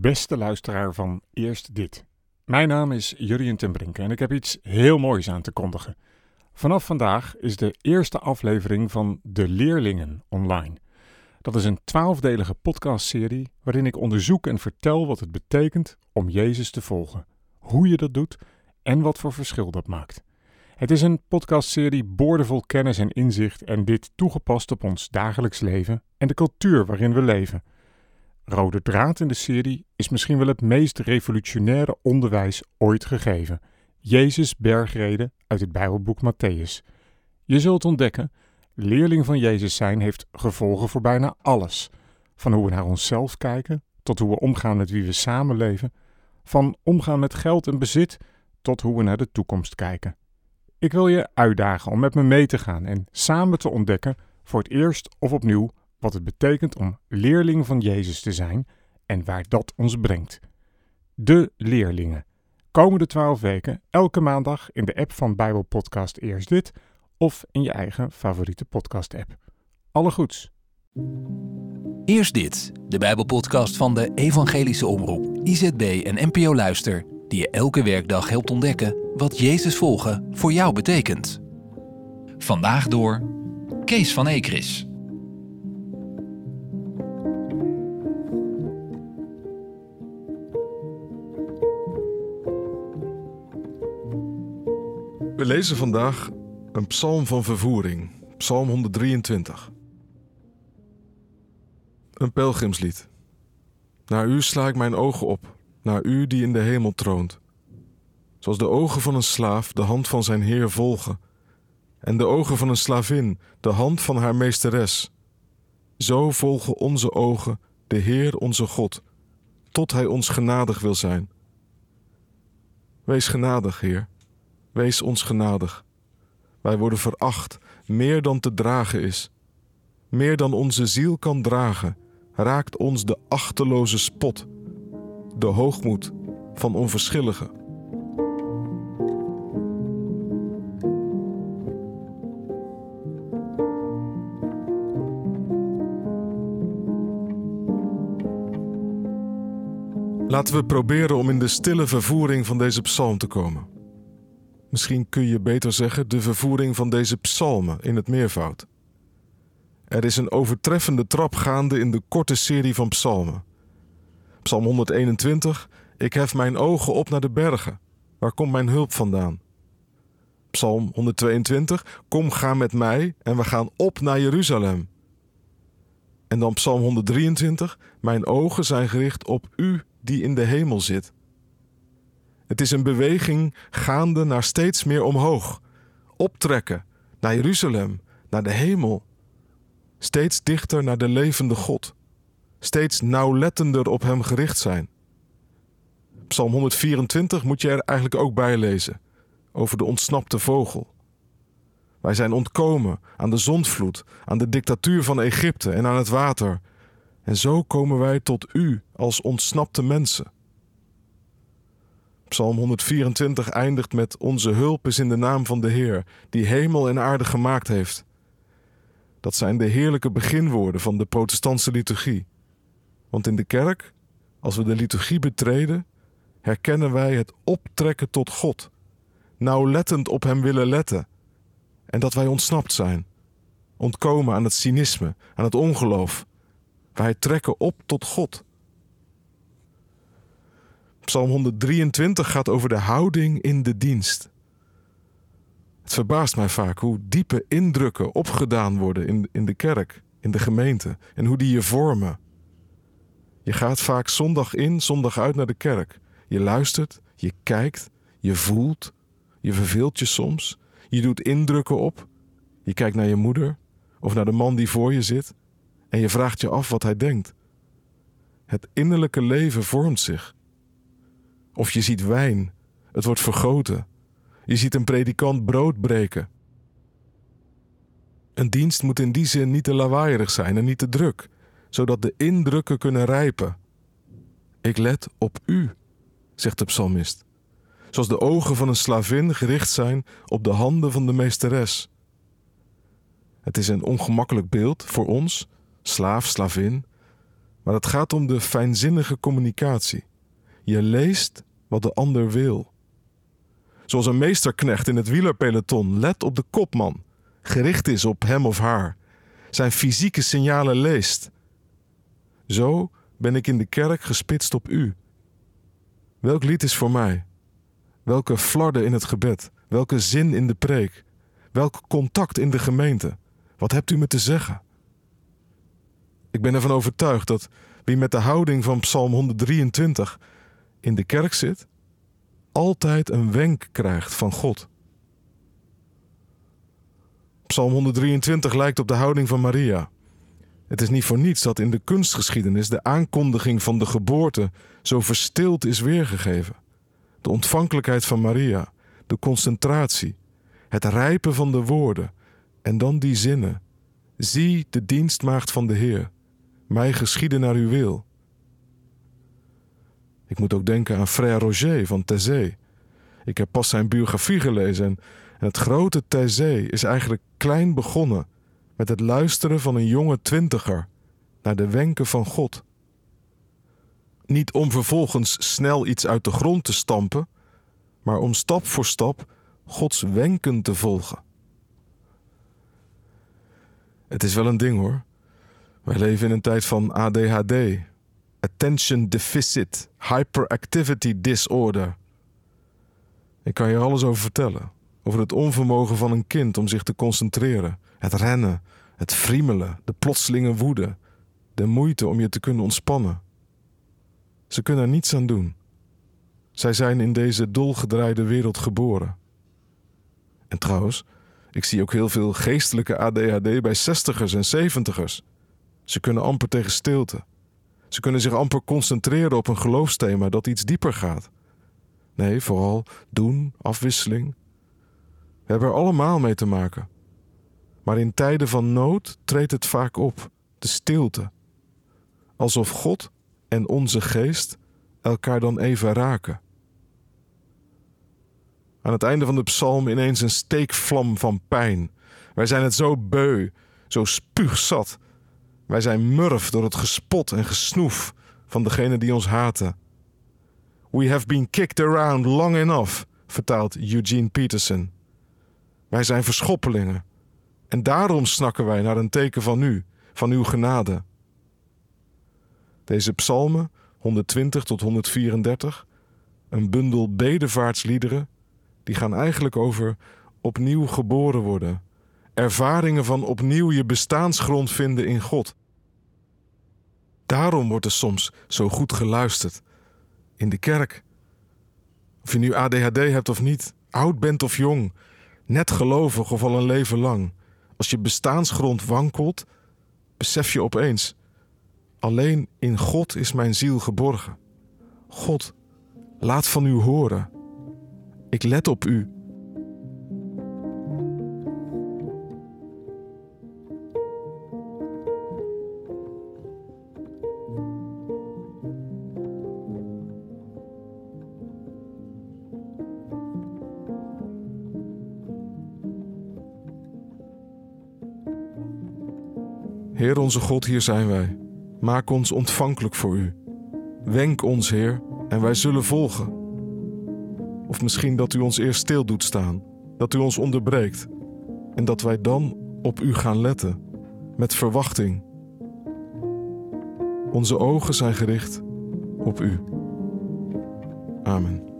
Beste luisteraar van Eerst Dit. Mijn naam is Jurien ten Brinke en ik heb iets heel moois aan te kondigen. Vanaf vandaag is de eerste aflevering van De Leerlingen online. Dat is een twaalfdelige podcastserie waarin ik onderzoek en vertel wat het betekent om Jezus te volgen, hoe je dat doet en wat voor verschil dat maakt. Het is een podcastserie boordevol kennis en inzicht en dit toegepast op ons dagelijks leven en de cultuur waarin we leven. Rode draad in de serie is misschien wel het meest revolutionaire onderwijs ooit gegeven. Jezus bergreden uit het Bijbelboek Matthäus. Je zult ontdekken, leerling van Jezus zijn heeft gevolgen voor bijna alles. Van hoe we naar onszelf kijken, tot hoe we omgaan met wie we samenleven, van omgaan met geld en bezit, tot hoe we naar de toekomst kijken. Ik wil je uitdagen om met me mee te gaan en samen te ontdekken, voor het eerst of opnieuw, wat het betekent om leerling van Jezus te zijn en waar dat ons brengt. De leerlingen. Komende twaalf weken, elke maandag in de app van Bijbelpodcast Eerst Dit of in je eigen favoriete podcast-app. Alle goeds. Eerst dit, de Bijbelpodcast van de Evangelische Omroep, IZB en NPO Luister, die je elke werkdag helpt ontdekken wat Jezus volgen voor jou betekent. Vandaag door Kees van Ekris. We lezen vandaag een psalm van vervoering, Psalm 123. Een pelgrimslied. Naar u sla ik mijn ogen op, naar u die in de hemel troont. Zoals de ogen van een slaaf de hand van zijn heer volgen, en de ogen van een slavin de hand van haar meesteres. Zo volgen onze ogen de Heer onze God, tot Hij ons genadig wil zijn. Wees genadig, Heer, wees ons genadig. Wij worden veracht, meer dan te dragen is. Meer dan onze ziel kan dragen, raakt ons de achteloze spot, de hoogmoed van onverschilligen. Laten we proberen om in de stille vervoering van deze psalm te komen. Misschien kun je beter zeggen de vervoering van deze psalmen in het meervoud. Er is een overtreffende trap gaande in de korte serie van psalmen. Psalm 121: Ik hef mijn ogen op naar de bergen. Waar komt mijn hulp vandaan? Psalm 122: Kom, ga met mij en we gaan op naar Jeruzalem. En dan Psalm 123: Mijn ogen zijn gericht op U die in de hemel zit. Het is een beweging gaande naar steeds meer omhoog, optrekken naar Jeruzalem, naar de hemel. Steeds dichter naar de levende God, steeds nauwlettender op Hem gericht zijn. Psalm 124 moet je er eigenlijk ook bij lezen, over de ontsnapte vogel. Wij zijn ontkomen aan de zondvloed, aan de dictatuur van Egypte en aan het water. En zo komen wij tot U als ontsnapte mensen. Psalm 124 eindigt met: Onze hulp is in de naam van de Heer, die hemel en aarde gemaakt heeft. Dat zijn de heerlijke beginwoorden van de protestantse liturgie. Want in de kerk, als we de liturgie betreden, herkennen wij het optrekken tot God, nauwlettend op Hem willen letten, en dat wij ontsnapt zijn, ontkomen aan het cynisme, aan het ongeloof. Wij trekken op tot God. Psalm 123 gaat over de houding in de dienst. Het verbaast mij vaak hoe diepe indrukken opgedaan worden in, in de kerk, in de gemeente en hoe die je vormen. Je gaat vaak zondag in, zondag uit naar de kerk. Je luistert, je kijkt, je voelt, je verveelt je soms, je doet indrukken op. Je kijkt naar je moeder of naar de man die voor je zit en je vraagt je af wat hij denkt. Het innerlijke leven vormt zich. Of je ziet wijn, het wordt vergoten. Je ziet een predikant brood breken. Een dienst moet in die zin niet te lawaaierig zijn en niet te druk, zodat de indrukken kunnen rijpen. Ik let op u, zegt de psalmist, zoals de ogen van een slavin gericht zijn op de handen van de meesteres. Het is een ongemakkelijk beeld voor ons, slaaf, slavin, Maar het gaat om de fijnzinnige communicatie. Je leest wat de ander wil. Zoals een meesterknecht in het wielerpeloton let op de kopman, gericht is op hem of haar, zijn fysieke signalen leest. Zo ben ik in de kerk gespitst op u. Welk lied is voor mij? Welke flarden in het gebed? Welke zin in de preek? Welk contact in de gemeente? Wat hebt u me te zeggen? Ik ben ervan overtuigd dat wie met de houding van Psalm 123 in de kerk zit, altijd een wenk krijgt van God. Psalm 123 lijkt op de houding van Maria. Het is niet voor niets dat in de kunstgeschiedenis de aankondiging van de geboorte zo verstild is weergegeven. De ontvankelijkheid van Maria, de concentratie, het rijpen van de woorden en dan die zinnen. Zie de dienstmaagd van de Heer, mij geschieden naar uw wil. Ik moet ook denken aan Frère Roger van Thésée. Ik heb pas zijn biografie gelezen en het grote Thésée is eigenlijk klein begonnen met het luisteren van een jonge twintiger naar de wenken van God. Niet om vervolgens snel iets uit de grond te stampen, maar om stap voor stap Gods wenken te volgen. Het is wel een ding hoor. Wij leven in een tijd van ADHD, Attention Deficit Hyperactivity Disorder. Ik kan je alles over vertellen. Over het onvermogen van een kind om zich te concentreren, het rennen, het friemelen, de plotselinge woede, de moeite om je te kunnen ontspannen. Ze kunnen er niets aan doen. Zij zijn in deze dolgedraaide wereld geboren. En trouwens, ik zie ook heel veel geestelijke ADHD bij zestigers en zeventigers. Ze kunnen amper tegen stilte. Ze kunnen zich amper concentreren op een geloofsthema dat iets dieper gaat. Nee, vooral doen, afwisseling. We hebben er allemaal mee te maken. Maar in tijden van nood treedt het vaak op, de stilte. Alsof God en onze geest elkaar dan even raken. Aan het einde van de psalm ineens een steekvlam van pijn. Wij zijn het zo beu, zo spuugzat. Wij zijn murf door het gespot en gesnoef van degene die ons haten. We have been kicked around long enough, vertaalt Eugene Peterson. Wij zijn verschoppelingen. En daarom snakken wij naar een teken van u, van uw genade. Deze psalmen, 120 tot 134, een bundel bedevaartsliederen, die gaan eigenlijk over opnieuw geboren worden. Ervaringen van opnieuw je bestaansgrond vinden in God. Daarom wordt er soms zo goed geluisterd. In de kerk. Of je nu ADHD hebt of niet, oud bent of jong, net gelovig of al een leven lang. Als je bestaansgrond wankelt, besef je opeens: alleen in God is mijn ziel geborgen. God, laat van u horen. Ik let op u. Heer onze God, hier zijn wij. Maak ons ontvankelijk voor U. Wenk ons, Heer, en wij zullen volgen. Of misschien dat U ons eerst stil doet staan, dat U ons onderbreekt en dat wij dan op U gaan letten, met verwachting. Onze ogen zijn gericht op U. Amen.